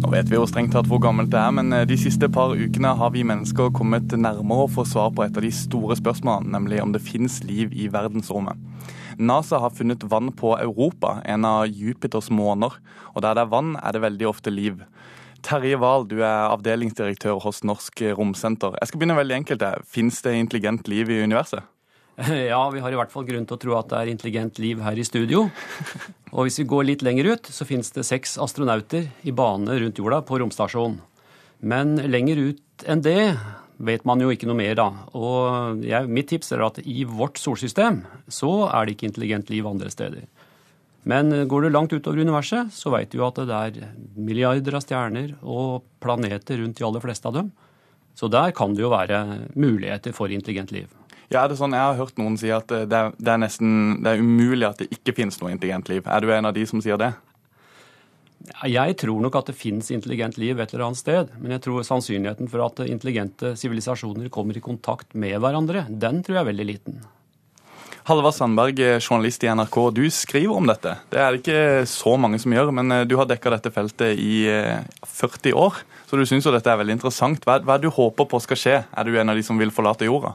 Nå vet vi jo strengt tatt hvor gammelt det er, men eh, de siste par ukene har vi mennesker kommet nærmere å få svar på et av de store spørsmålene, nemlig om det finnes liv i verdensrommet. NASA har funnet vann på Europa, en av Jupiters måner. Og der det er vann, er det veldig ofte liv. Terje Wahl, du er avdelingsdirektør hos Norsk Romsenter. Jeg skal begynne veldig enkelt. Fins det intelligent liv i universet? Ja, vi har i hvert fall grunn til å tro at det er intelligent liv her i studio. Og hvis vi går litt lenger ut, så finnes det seks astronauter i bane rundt jorda på romstasjonen. Men lenger ut enn det vet man jo ikke noe mer, da. Og jeg, mitt tips er at i vårt solsystem så er det ikke intelligent liv andre steder. Men går du langt utover universet, så veit du jo at det er milliarder av stjerner og planeter rundt de aller fleste av dem. Så der kan det jo være muligheter for intelligent liv. Ja, er det sånn, Jeg har hørt noen si at det er, det er nesten det er umulig at det ikke finnes noe intelligent liv. Er du en av de som sier det? Jeg tror nok at det finnes intelligent liv et eller annet sted. Men jeg tror sannsynligheten for at intelligente sivilisasjoner kommer i kontakt med hverandre, den tror jeg er veldig liten. Halvard Sandberg, journalist i NRK. Du skriver om dette. Det er det ikke så mange som gjør, men eh, du har dekka dette feltet i 40 eh, år. Så du syns jo dette er veldig interessant. Hva, hva er det du håper på skal skje? Er du en av de som vil forlate jorda?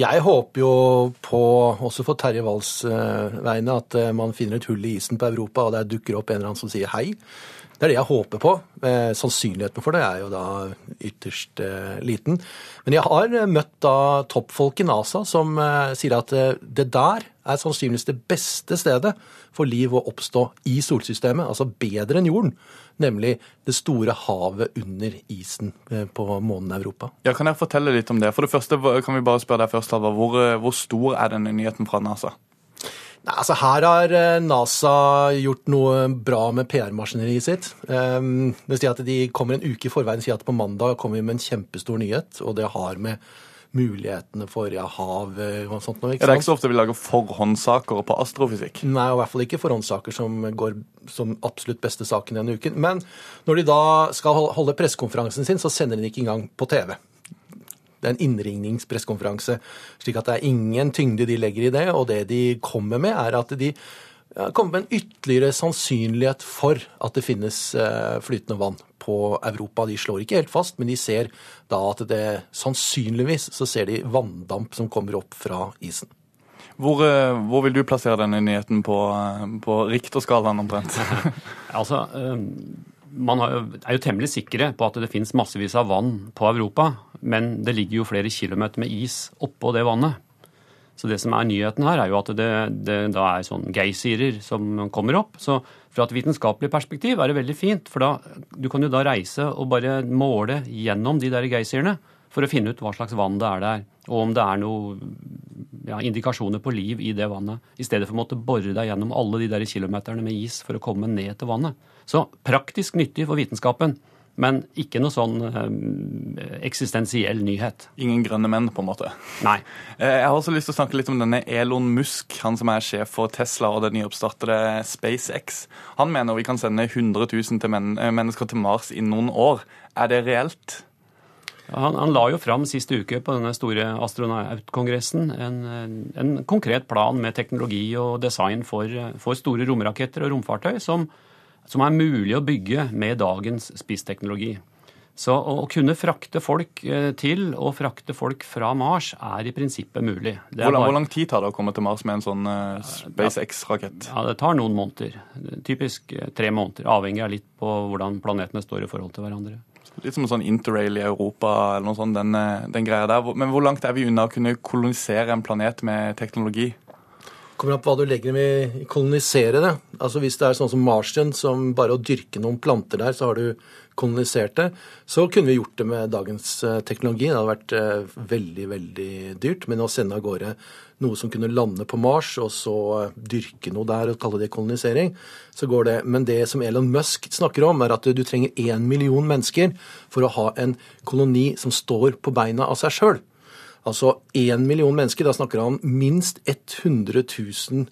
Jeg håper jo på, også for Terje Walls uh, vegne, at uh, man finner et hull i isen på Europa, og der dukker opp en eller annen som sier hei. Det er det jeg håper på. Eh, sannsynligheten for det er jo da ytterst eh, liten. Men jeg har møtt da toppfolk i NASA som eh, sier at det der er sannsynligvis det beste stedet for liv å oppstå i solsystemet, altså bedre enn jorden nemlig det store havet under isen eh, på månen Europa. Ja, Kan jeg fortelle litt om det? For det første kan vi bare spørre deg først, Halvard. Hvor, eh, hvor stor er denne nyheten fra NASA? Nei, altså Her har eh, NASA gjort noe bra med PR-maskineriet sitt. Det vil si at De kommer en uke i forveien og sier at på mandag kommer vi med en kjempestor nyhet. og det har med mulighetene for ja, hav eh, og sånt noe. Ikke det er ikke så ofte vi lager forhåndssaker på astrofysikk? Nei, og i hvert fall ikke forhåndssaker som går som absolutt beste saken denne uken. Men når de da skal holde pressekonferansen sin, så sender de ikke engang på TV. Det er en innringningspressekonferanse, slik at det er ingen tyngde de legger i det. Og det de kommer med, er at de kommer med en ytterligere sannsynlighet for at det finnes eh, flytende vann på Europa. De slår ikke helt fast, men de ser da at det sannsynligvis så ser de vanndamp som kommer opp fra isen. Hvor, eh, hvor vil du plassere denne nyheten på, på Richter-skalaen omtrent? altså, eh, man er jo temmelig sikre på at det finnes massevis av vann på Europa, men det ligger jo flere kilometer med is oppå det vannet. Så det som er nyheten her, er jo at det, det da er sånn geysirer som kommer opp. Så fra et vitenskapelig perspektiv er det veldig fint, for da, du kan jo da reise og bare måle gjennom de der geysirene for å finne ut hva slags vann det er der, og om det er noen ja, indikasjoner på liv i det vannet, i stedet for å måtte bore deg gjennom alle de der kilometerne med is for å komme ned til vannet. Så praktisk nyttig for vitenskapen. Men ikke noe sånn eh, eksistensiell nyhet. Ingen grønne menn, på en måte. Nei. Eh, Jeg har også lyst til å snakke litt om denne Elon Musk, han som er sjef for Tesla og det nyoppstartede SpaceX. Han mener vi kan sende 100 000 til men eh, mennesker til Mars innen noen år. Er det reelt? Han, han la jo fram siste uke på denne store astronautkongressen en, en konkret plan med teknologi og design for, for store romraketter og romfartøy som, som er mulig å bygge med dagens spissteknologi. Så å kunne frakte folk eh, til og frakte folk fra Mars er i prinsippet mulig. Det er Hvor lang, bare- hvor lang tid tar det å komme til Mars med en sånn eh, SpaceX-rakett? Ja, Det tar noen måneder. Typisk eh, tre måneder. Avhengig av litt på hvordan planetene står i forhold til hverandre. Litt som en sånn interrail i Europa eller noe sånt, den, den greia der. Men hvor langt er vi unna å kunne kolonisere en planet med teknologi? Kommer an på hva du legger med kolonisere det. Altså Hvis det er sånn som Martian, som bare å dyrke noen planter der, så har du kolonisert det, så kunne vi gjort det med dagens eh, teknologi. Det hadde vært eh, veldig, veldig dyrt. Men å sende av gårde noe som kunne lande på Mars, og så eh, dyrke noe der og kalle det kolonisering, så går det. Men det som Elon Musk snakker om, er at du trenger én million mennesker for å ha en koloni som står på beina av seg sjøl. Altså én million mennesker. Da snakker han om minst 100 000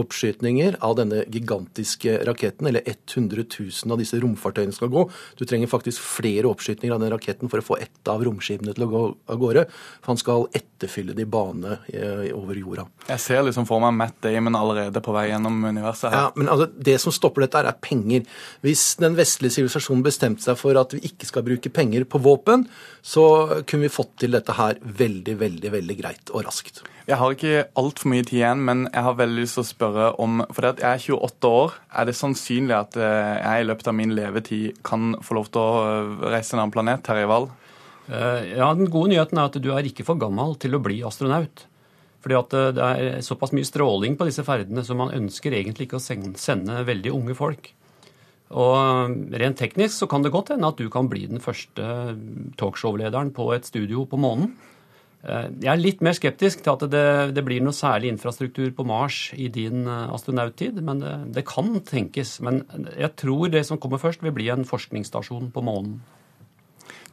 oppskytninger av denne gigantiske raketten, eller 100 000 av disse romfartøyene skal gå. Du trenger faktisk flere oppskytninger av den raketten for å få ett av romskipene til å gå av gårde. For han skal etterfylle det i bane eh, over jorda. Jeg ser liksom for meg Matt Damon allerede på vei gjennom universet her. Ja, men altså, Det som stopper dette, er penger. Hvis den vestlige sivilisasjonen bestemte seg for at vi ikke skal bruke penger på våpen, så kunne vi fått til dette her veldig, veldig, veldig greit og raskt. Jeg har ikke altfor mye tid igjen, men jeg har veldig lyst til å spørre om For jeg er 28 år. Er det sannsynlig at eh, jeg i løpet av min levetid kan få lov til å eh, reise en annen planet? Terje Wahl? Eh, Ja, Den gode nyheten er at du er ikke for gammel til å bli astronaut. Fordi at det er såpass mye stråling på disse ferdene, så man ønsker egentlig ikke å sende veldig unge folk. Og rent teknisk så kan det godt hende at du kan bli den første talkshow-lederen på et studio på månen. Eh, Jeg er litt mer skeptisk til at det, det blir noe særlig infrastruktur på Mars i din eh, astronauttid, men det, det kan tenkes. Men jeg tror det som kommer først, vil bli en forskningsstasjon på månen.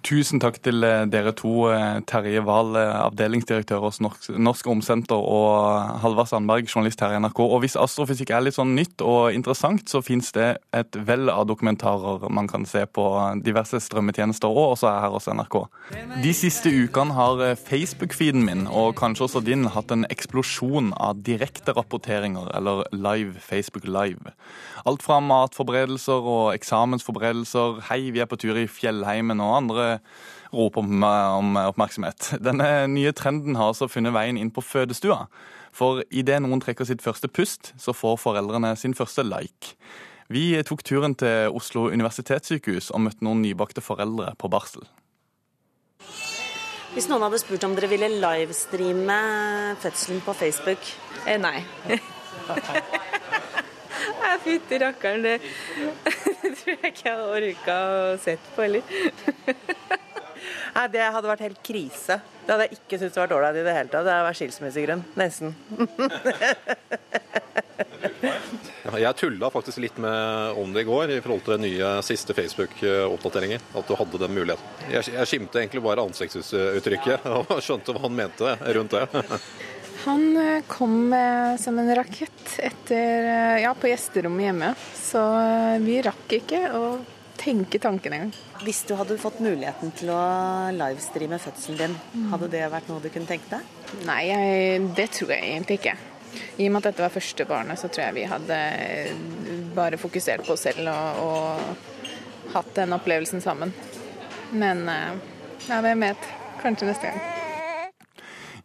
Tusen takk til eh, dere to, eh, Terje Wahl, eh, avdelingsdirektør hos Norsk, Romsenter, og Halvard Sandberg, journalist her i NRK. Og hvis astrofysikk er litt sånn nytt og interessant, så fins det et vell av dokumentarer man kan se på diverse strømmetjenester og også her hos NRK. De siste ukene har Facebook-feeden min, og kanskje også din, hatt en eksplosjon av direkterapporteringer, eller live Facebook Live. Alt fra matforberedelser og eksamensforberedelser, hei, vi er på tur i fjellheimen, og andre roper om, om oppmerksomhet. Denne nye trenden har altså funnet veien inn på fødestua. For idet noen trekker sitt første pust, så får foreldrene sin første like. Vi tok turen til Oslo universitetssykehus og møtte noen nybakte foreldre på barsel. Hvis noen hadde spurt om dere ville livestreame fødselen på Facebook? Eh. Nei, Fytti rakkeren, det tror jeg ikke jeg hadde orka å sett på heller. Nei, Det hadde vært helt krise. Det hadde jeg ikke syntes vært ålreit i det hele tatt. Det hadde vært skilsmissegrunn. Nesten. Jeg tulla faktisk litt med om det i går i forhold til den nye siste Facebook-oppdateringen. At du hadde den muligheten. Jeg, jeg skimte egentlig bare ansiktsuttrykket og skjønte hva han mente rundt det. Han eh, kom eh, som en rakett etter, eh, ja, på gjesterommet hjemme, så vi rakk ikke å tenke tanken engang. Hvis du hadde fått muligheten til å livestreame fødselen din, hadde det vært noe du kunne tenke deg? Nei, jeg, det tror jeg egentlig ikke. I og med at dette var første barnet, så tror jeg vi hadde bare fokusert på oss selv og, og hatt den opplevelsen sammen. Men ja, hvem vet. Kanskje neste gang.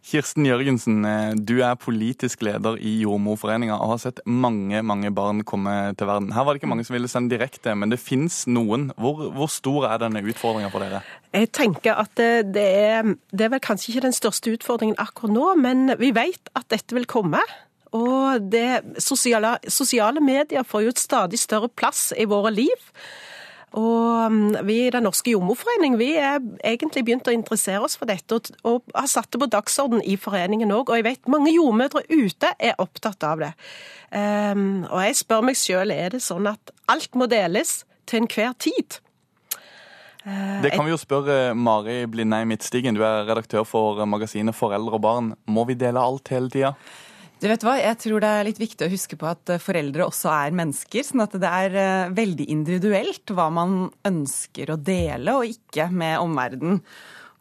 Kirsten Jørgensen, eh, du er politisk leder i Jordmorforeninga og har sett mange mange barn komme til verden. Her var det ikke mange som ville sende direkte, men det fins noen. Hvor, hvor, stor er denne utfordringa for dere? Jeg tenker at det, det, er, det er vel kanskje ikke den største utfordringen akkurat nå, men vi vet at dette vil komme. Og det, sosiale, sosiale medier får jo et stadig større plass i våre liv. Og mm, vi i Den norske jordmorforening vi er egentlig begynt å interessere oss for dette, og, og har satt det på dagsorden i foreningen òg. Og jeg vet mange jordmødre ute er opptatt av det. Um, og jeg spør meg sjøl, er det sånn at alt må deles til enhver tid? Uh, det kan vi jo spørre Mari Blindheim Midtstigen, du er redaktør for magasinet Foreldre og barn. Må vi dele alt hele tida? Du vet hva, Jeg tror det er litt viktig å huske på at eh, foreldre også er mennesker. sånn at det er eh, veldig individuelt hva man ønsker å dele og ikke med omverdenen.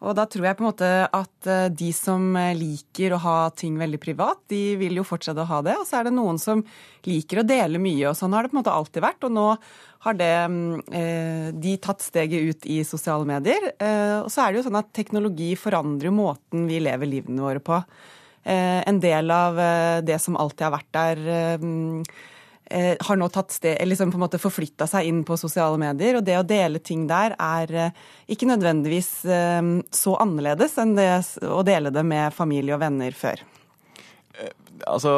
Og da tror jeg på en måte at eh, de som liker å ha ting veldig privat, de vil jo fortsette å ha det. Og så er det noen som liker å dele mye, og sånn har det på en måte alltid vært. Og nå har det, de tatt steget ut i sosiale medier. Og så er det jo sånn at teknologi forandrer måten vi lever livene våre på. Eh, en del av eh, det som alltid har vært der, eh, har nå tatt sted, liksom på en måte forflytta seg inn på sosiale medier. Og det å dele ting der er ikke nødvendigvis så annerledes enn det å dele det med familie og venner før. Altså,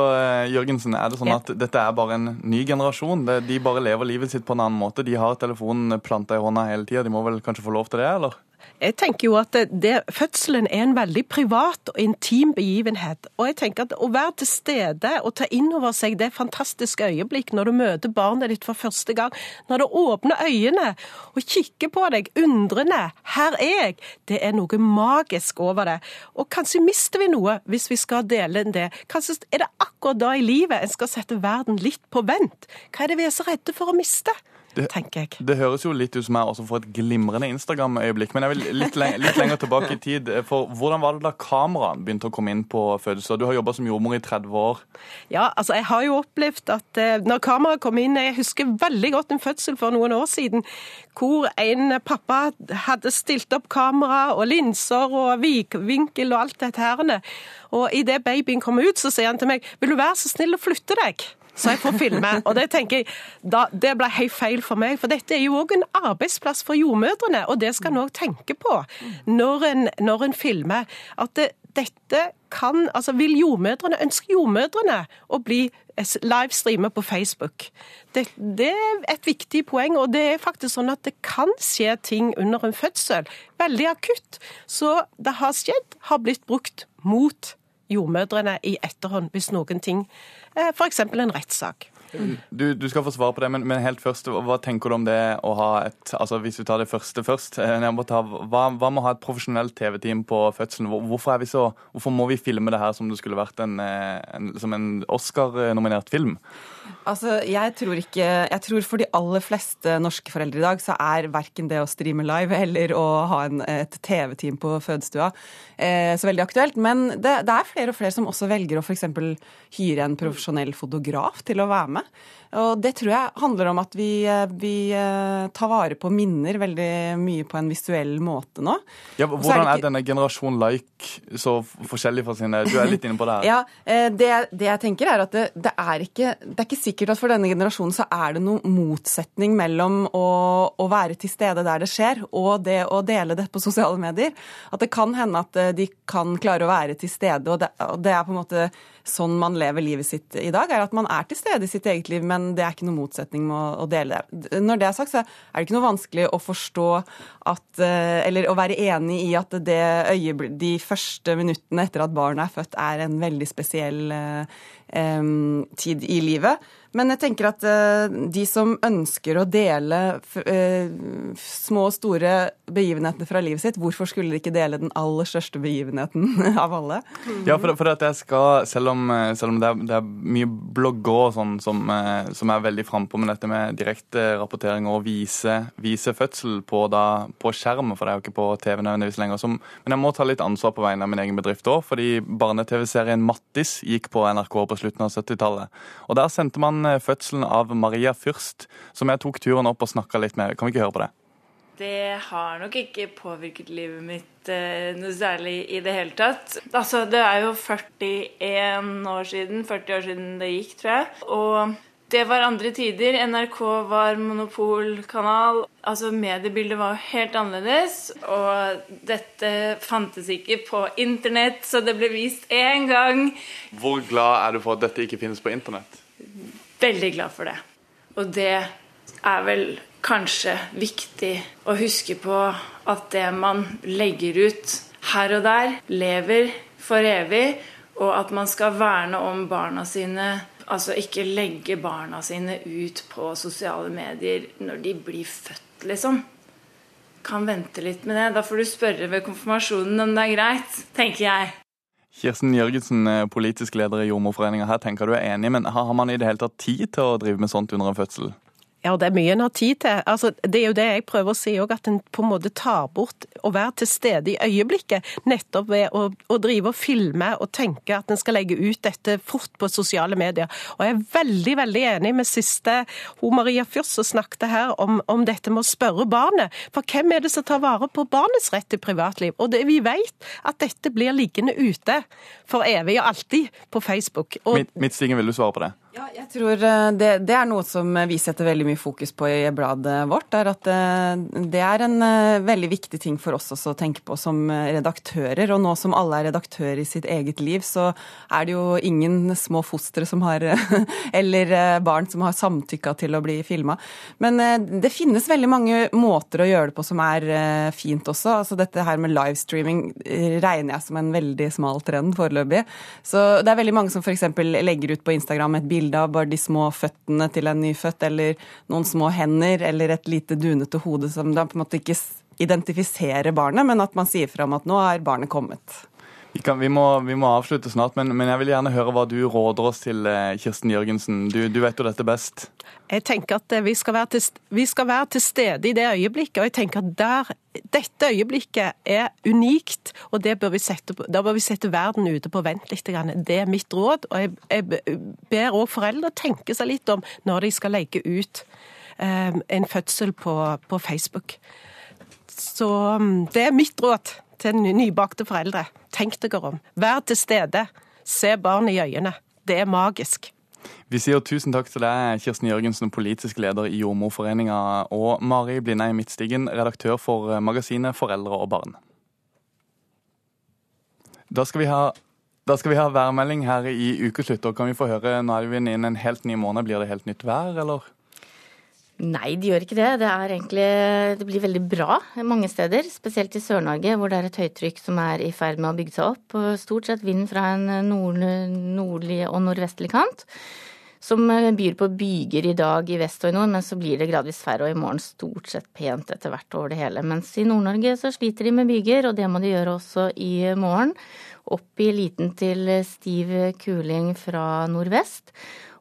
Jørgensen, er det sånn at dette er bare en ny generasjon? De bare lever livet sitt på en annen måte? De har telefonen planta i hånda hele tida. De må vel kanskje få lov til det, eller? Jeg tenker jo at det, Fødselen er en veldig privat og intim begivenhet. Og jeg tenker at Å være til stede og ta inn over seg det fantastiske øyeblikk når du møter barnet ditt for første gang, når du åpner øynene og kikker på deg undrende 'Her er jeg', det er noe magisk over det. Og kanskje mister vi noe hvis vi skal dele det. Kanskje er det akkurat da i livet en skal sette verden litt på vent. Hva er det vi er så redde for å miste? Det, tenker jeg. Det høres jo litt ut som jeg også får et glimrende Instagram-øyeblikk. Men jeg vil litt, leng litt, lenger tilbake i tid. For hvordan var det da kameraene begynte å komme inn på fødsler? Du har jobba som jordmor i 30 år. Ja, altså jeg har jo opplevd at eh, når kameraet kom inn Jeg husker veldig godt en fødsel for noen år siden hvor en pappa hadde stilt opp kamera og linser og vinkel og alt dette her. Og idet babyen kom ut, så sier han til meg 'Vil du være så snill å flytte deg?' Så jeg får filme. Og det tenker jeg, da, det ble helt feil for meg. For dette er jo òg en arbeidsplass for jordmødrene, og det skal en òg tenke på når en, når en filmer. At det, dette kan Altså, vil jordmødrene, ønsker jordmødrene å bli livestreamer på Facebook? Det, det, er et viktig poeng, og det er faktisk sånn at det kan skje ting under en fødsel. Veldig akutt. Så det har skjedd, har blitt brukt mot jordmødrene i etterhånd hvis noen ting Eh, f.eks. en rettssak. Du, du, skal få svar på det, men, men, helt først, hva tenker du om det å ha et altså Hvis vi tar det første først. Eh, ta, hva, hva med å ha et profesjonelt TV-team på fødselen? Hvorfor, så, hvorfor, må vi filme det her som det skulle vært en, eh, en, som en Oscar-nominert film? Altså, jeg tror ikke Jeg tror for de aller fleste norske foreldre i dag så er verken det å streame live eller å ha en, et TV-team på fødestua eh, så veldig aktuelt. Men det, det, er flere og flere som også velger å f.eks. hyre en profesjonell fotograf til å være med. Og det tror jeg handler om at vi, eh, vi eh, tar vare på minner veldig mye på en visuell måte nå. Ja, hvordan er, er, denne generasjon like så forskjellig fra sine Du er litt inne på det her. Ja, eh, det, det jeg tenker er at det, det, er ikke, det, er ikke, sikkert at for denne generasjonen så er det noen motsetning mellom å, å, være til stede der det skjer, og det å dele det på sosiale medier. At det kan hende at de kan klare å være til stede, og det, og det er på en måte sånn man lever livet sitt i dag, er at man er til stede i sitt eget liv, men det er ikke noe motsetning med å, dele det. Når det er sagt, så er det ikke noe vanskelig å forstå at eh, Eller å være enig i at det øyeblikk, de første minuttene etter at barnet er født, er en veldig spesiell eh, tid i livet. Men jeg tenker at uh, de som ønsker å dele uh, små og store begivenhetene fra livet sitt, hvorfor skulle de ikke dele den aller største begivenheten av alle? Ja, for, for at jeg skal, selv om, eh, selv om det, er, det, er, mye blogger og sånn som, som, er veldig frampå med dette med direkte rapportering og vise, vise fødsel på, da, på skjerm, for det er jo ikke på TV nødvendigvis lenger. Som, men jeg må ta litt ansvar på vegne av min egen bedrift òg, fordi barne-TV-serien Mattis gikk på NRK på slutten av 70-tallet. Og der sendte man fødselen av Maria Fyrst, som jeg tok turen opp og snakka litt med. Kan vi ikke høre på det? Det har nok ikke påvirket livet mitt eh, noe særlig i det hele tatt. Altså, det er jo 41 år siden, 40 år siden det gikk, tror jeg. Og det var andre tider. NRK var monopolkanal. Altså, Mediebildet var jo helt annerledes. Og dette fantes ikke på internett, så det ble vist én gang. Hvor glad er du for at dette ikke finnes på internett? Veldig glad for det. Og det er vel kanskje viktig å huske på at det man legger ut her og der, lever for evig, og at man skal verne om barna sine. Altså ikke legge barna sine ut på sosiale medier når de blir født, liksom. Kan vente litt med det. Da får du spørre ved konfirmasjonen om det er greit, tenker jeg. Kirsten Jørgensen, eh, politisk leder i Jordmorforeninga. Her tenker du er enig, men har man i det hele tatt tid til å drive med sånt under en fødsel? Ja, det er mye en har tid til. Altså, det er jo det jeg prøver å si òg, at en på en måte tar bort å være til stede i øyeblikket. Nettopp ved å, å drive og filme og tenke at en skal legge ut dette fort på sosiale medier. Og jeg er veldig, veldig enig med siste hun Maria Fyrst som snakket her om, om, dette med å spørre barnet. For hvem er det som tar vare på barnets rett til privatliv? Og det, vi vet at dette blir liggende ute for evig og alltid på Facebook. Og, Midtstigen, vil du svare på det? Ja, jeg tror eh, det, det, er noe som vi setter veldig mye fokus på i bladet vårt. er at eh, Det er en eh, veldig viktig ting for oss også å tenke på som redaktører. Og nå som alle er redaktører i sitt eget liv, så er det jo ingen små fostre som har Eller barn som har samtykka til å bli filma. Men det finnes veldig mange måter å gjøre det på som er fint også. Altså Dette her med livestreaming regner jeg som en veldig smal trend foreløpig. Så det er veldig mange som f.eks. legger ut på Instagram et bilde bilde av bare de små føttene til en nyfødt, eller noen små hender, eller et lite dunete hode som da på en måte ikke identifiserer barnet, men at man sier fra om at nå er barnet kommet. Vi, kan, vi, må, vi må, avslutte snart, men, men, jeg vil gjerne høre hva du råder oss til, eh, Kirsten Jørgensen. Du, du vet jo dette best. Jeg tenker at vi skal, til, vi skal, være til, stede i det øyeblikket. Og jeg tenker at der, dette øyeblikket er unikt, og bør sette, da bør vi sette verden ute på vent litt. Det er mitt råd. Og jeg, jeg ber òg foreldre tenke seg litt om når de skal legge ut um, en fødsel på, på Facebook. Så um, det er mitt råd til nybakte foreldre. Tenk dere om. Vær til stede. Se barnet i øynene. Det er magisk. Vi sier tusen takk til deg, Kirsten Jørgensen, politisk leder i Jordmorforeninga, og Mari Blindheim Midtstigen, redaktør for magasinet Foreldre og barn. Da skal vi ha da skal vi ha værmelding her i ukeslutt. og Kan vi få høre, nå er vi inne i en helt ny måned. Blir det helt nytt vær, eller? Nei, de gjør ikke det. Det, egentlig, det blir veldig bra mange steder. Spesielt i Sør-Norge, hvor det er et høytrykk som er i ferd med å bygge seg opp. Stort sett vind fra en nord, nordlig og nordvestlig kant. Som byr på byger i dag i vest og i nord, men så blir det gradvis færre. Og i morgen stort sett pent etter hvert over det hele. Mens i Nord-Norge så sliter de med byger, og det må de gjøre også i morgen. Opp i liten til stiv kuling fra nordvest.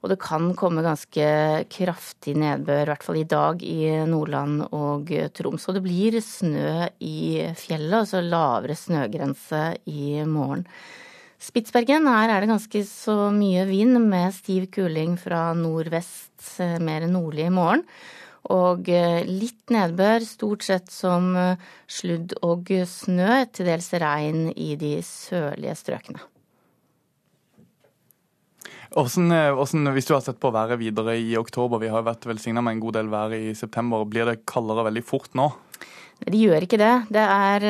Og det kan komme ganske kraftig nedbør, i hvert fall i dag, i Nordland og Troms. Og det blir snø i fjellet, altså lavere snøgrense i morgen. Spitsbergen, her er det ganske så mye vind med stiv kuling fra nordvest, mer nordlig i morgen. Og eh, litt nedbør, stort sett som sludd og snø, til dels regn i de sørlige strøkene. Hvordan, hvordan, hvis du har sett på været videre i oktober, vi har vært velsigna med en god del vær i september, blir det kaldere veldig fort nå? De gjør ikke det. Det er,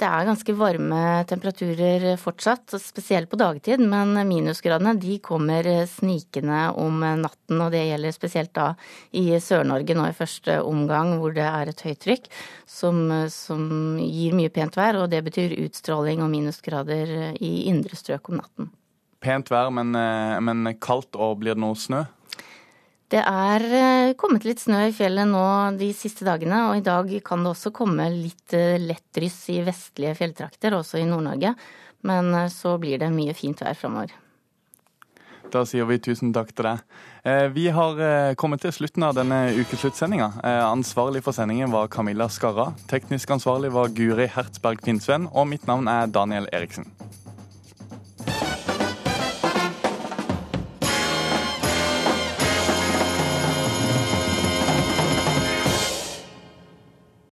det er, ganske varme temperaturer fortsatt, spesielt på dagtid. Men minusgradene de kommer snikende om natten, og det gjelder spesielt da i Sør-Norge nå i første omgang, hvor det er et høytrykk som, som gir mye pent vær. Og det betyr utstråling og minusgrader i indre strøk om natten pent vær, men, eh, men kaldt, og blir det noe snø? Det er eh, kommet litt snø i fjellet nå de siste dagene, og i dag kan det også komme litt eh, lett dryss i vestlige fjelltrakter, også i Nord-Norge. Men så blir det mye fint vær framover. Da sier vi tusen takk til deg. Vi har kommet til slutten av denne ukesluttsendinga. Ansvarlig for sendingen var Camilla Skarra. Teknisk ansvarlig var Guri Hertzberg Finnsven. Og mitt navn er Daniel Eriksen.